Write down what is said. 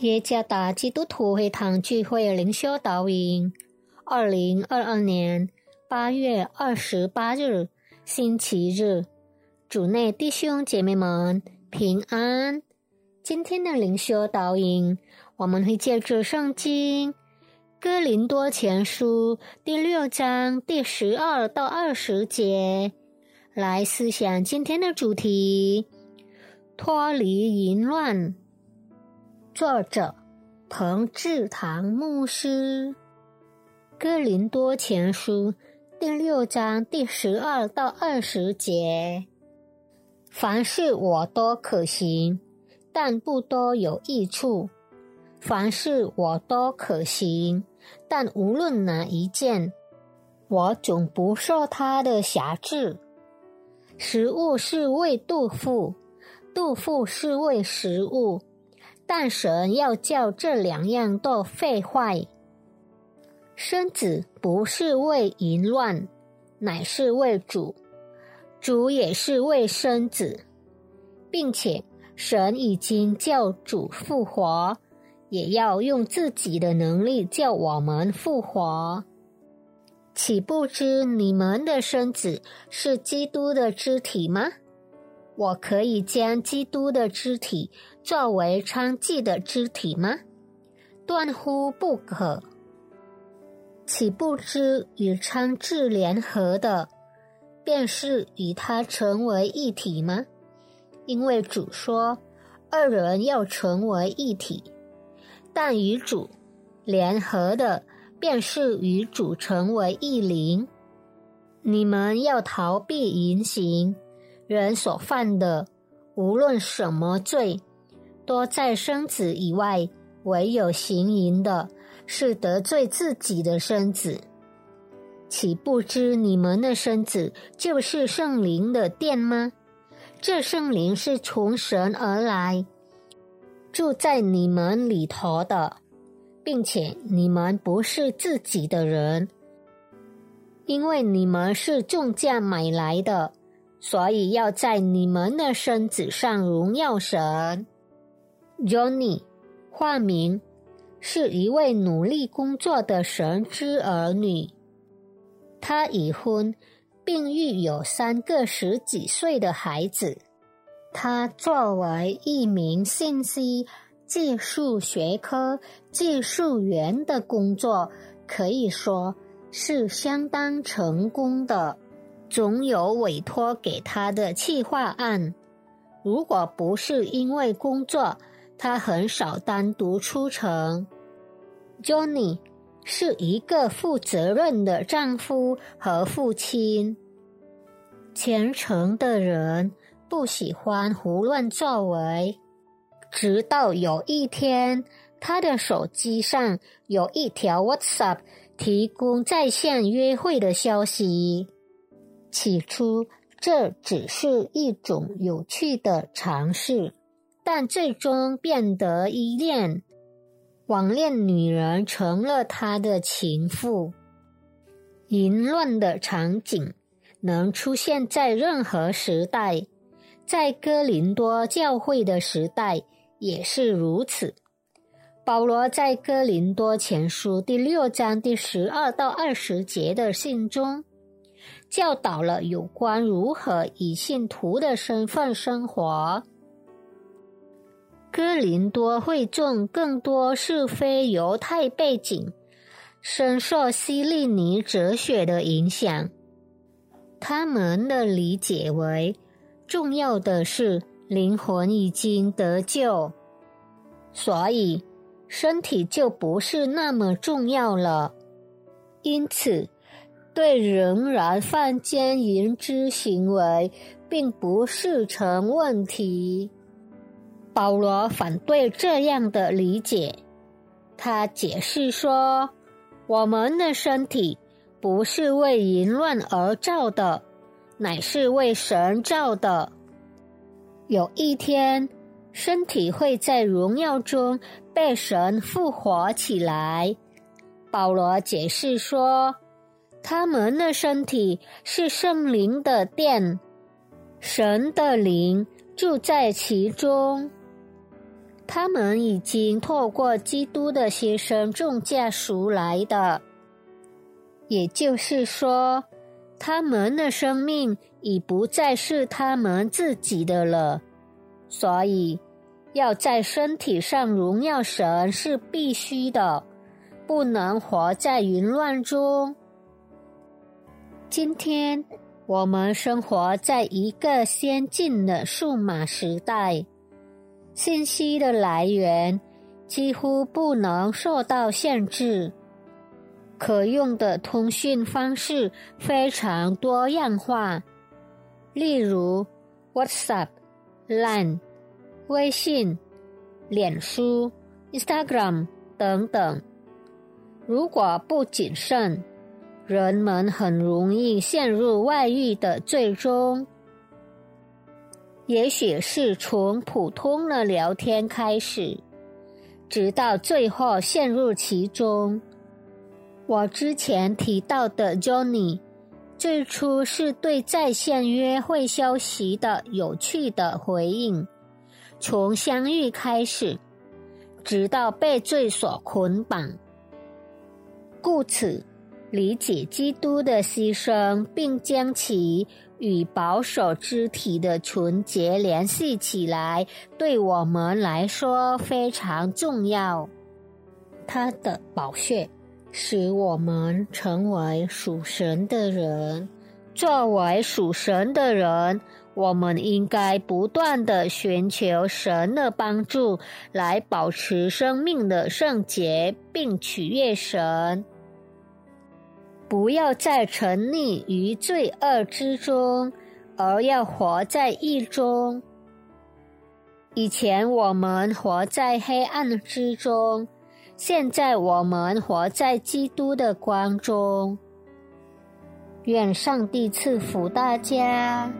耶加达基督徒会堂聚会灵修导引，二零二二年八月二十八日，星期日，主内弟兄姐妹们平安。今天的灵修导引，我们会借着圣经哥林多前书第六章第十二到二十节来思想今天的主题：脱离淫乱。作者彭志堂牧师，《哥林多前书》第六章第十二到二十节：凡事我都可行，但不多有益处；凡事我都可行，但无论哪一件，我总不受他的辖制。食物是为杜甫，杜甫是为食物。但神要叫这两样都废坏。生子不是为淫乱，乃是为主；主也是为生子，并且神已经叫主复活，也要用自己的能力叫我们复活。岂不知你们的身子是基督的肢体吗？我可以将基督的肢体作为娼妓的肢体吗？断乎不可。岂不知与娼妓联合的，便是与他成为一体吗？因为主说，二人要成为一体。但与主联合的，便是与主成为一灵。你们要逃避淫行。人所犯的无论什么罪，多在生子以外；唯有行淫的，是得罪自己的生子。岂不知你们的身子就是圣灵的殿吗？这圣灵是从神而来，住在你们里头的，并且你们不是自己的人，因为你们是重价买来的。所以要在你们的身子上荣耀神。Johnny，化名，是一位努力工作的神之儿女。他已婚，并育有三个十几岁的孩子。他作为一名信息技术学科技术员的工作，可以说是相当成功的。总有委托给他的企划案，如果不是因为工作，他很少单独出城。Johnny 是一个负责任的丈夫和父亲，虔诚的人，不喜欢胡乱作为。直到有一天，他的手机上有一条 WhatsApp 提供在线约会的消息。起初，这只是一种有趣的尝试，但最终变得依恋。网恋女人成了他的情妇。淫乱的场景能出现在任何时代，在哥林多教会的时代也是如此。保罗在哥林多前书第六章第十二到二十节的信中。教导了有关如何以信徒的身份生活。哥林多会众更多是非犹太背景，深受希利尼哲学的影响。他们的理解为，重要的是灵魂已经得救，所以身体就不是那么重要了。因此。对仍然犯奸淫之行为，并不是成问题。保罗反对这样的理解，他解释说：“我们的身体不是为淫乱而造的，乃是为神造的。有一天，身体会在荣耀中被神复活起来。”保罗解释说。他们的身体是圣灵的殿，神的灵住在其中。他们已经透过基督的牺牲重价赎来的。也就是说，他们的生命已不再是他们自己的了。所以，要在身体上荣耀神是必须的，不能活在淫乱中。今天。我们生活在一个先进的数码时代，信息的来源几乎不能受到限制，可用的通讯方式非常多样化，例如 WhatsApp、Line、微信、脸书、Instagram 等等。如果不谨慎，人们很容易陷入外遇的最终，也许是从普通的聊天开始，直到最后陷入其中。我之前提到的 Johnny，最初是对在线约会消息的有趣的回应，从相遇开始，直到被罪所捆绑，故此。理解基督的牺牲，并将其与保守肢体的纯洁联系起来，对我们来说非常重要。他的宝血使我们成为属神的人。作为属神的人，我们应该不断的寻求神的帮助，来保持生命的圣洁，并取悦神。不要再沉溺于罪恶之中，而要活在义中。以前我们活在黑暗之中，现在我们活在基督的光中。愿上帝赐福大家。